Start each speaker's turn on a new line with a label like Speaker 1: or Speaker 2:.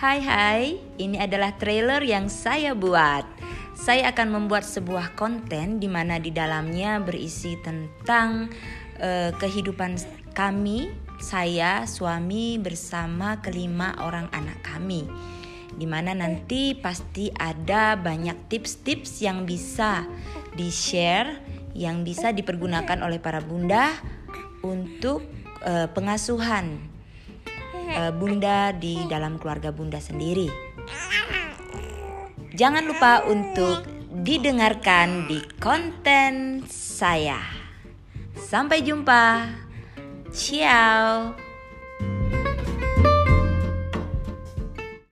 Speaker 1: Hai hai, ini adalah trailer yang saya buat. Saya akan membuat sebuah konten di mana di dalamnya berisi tentang uh, kehidupan kami, saya, suami bersama kelima orang anak kami. Di mana nanti pasti ada banyak tips-tips yang bisa di-share, yang bisa dipergunakan oleh para bunda untuk uh, pengasuhan uh, bunda di dalam keluarga bunda sendiri. Jangan lupa untuk didengarkan di konten saya. Sampai jumpa. Ciao.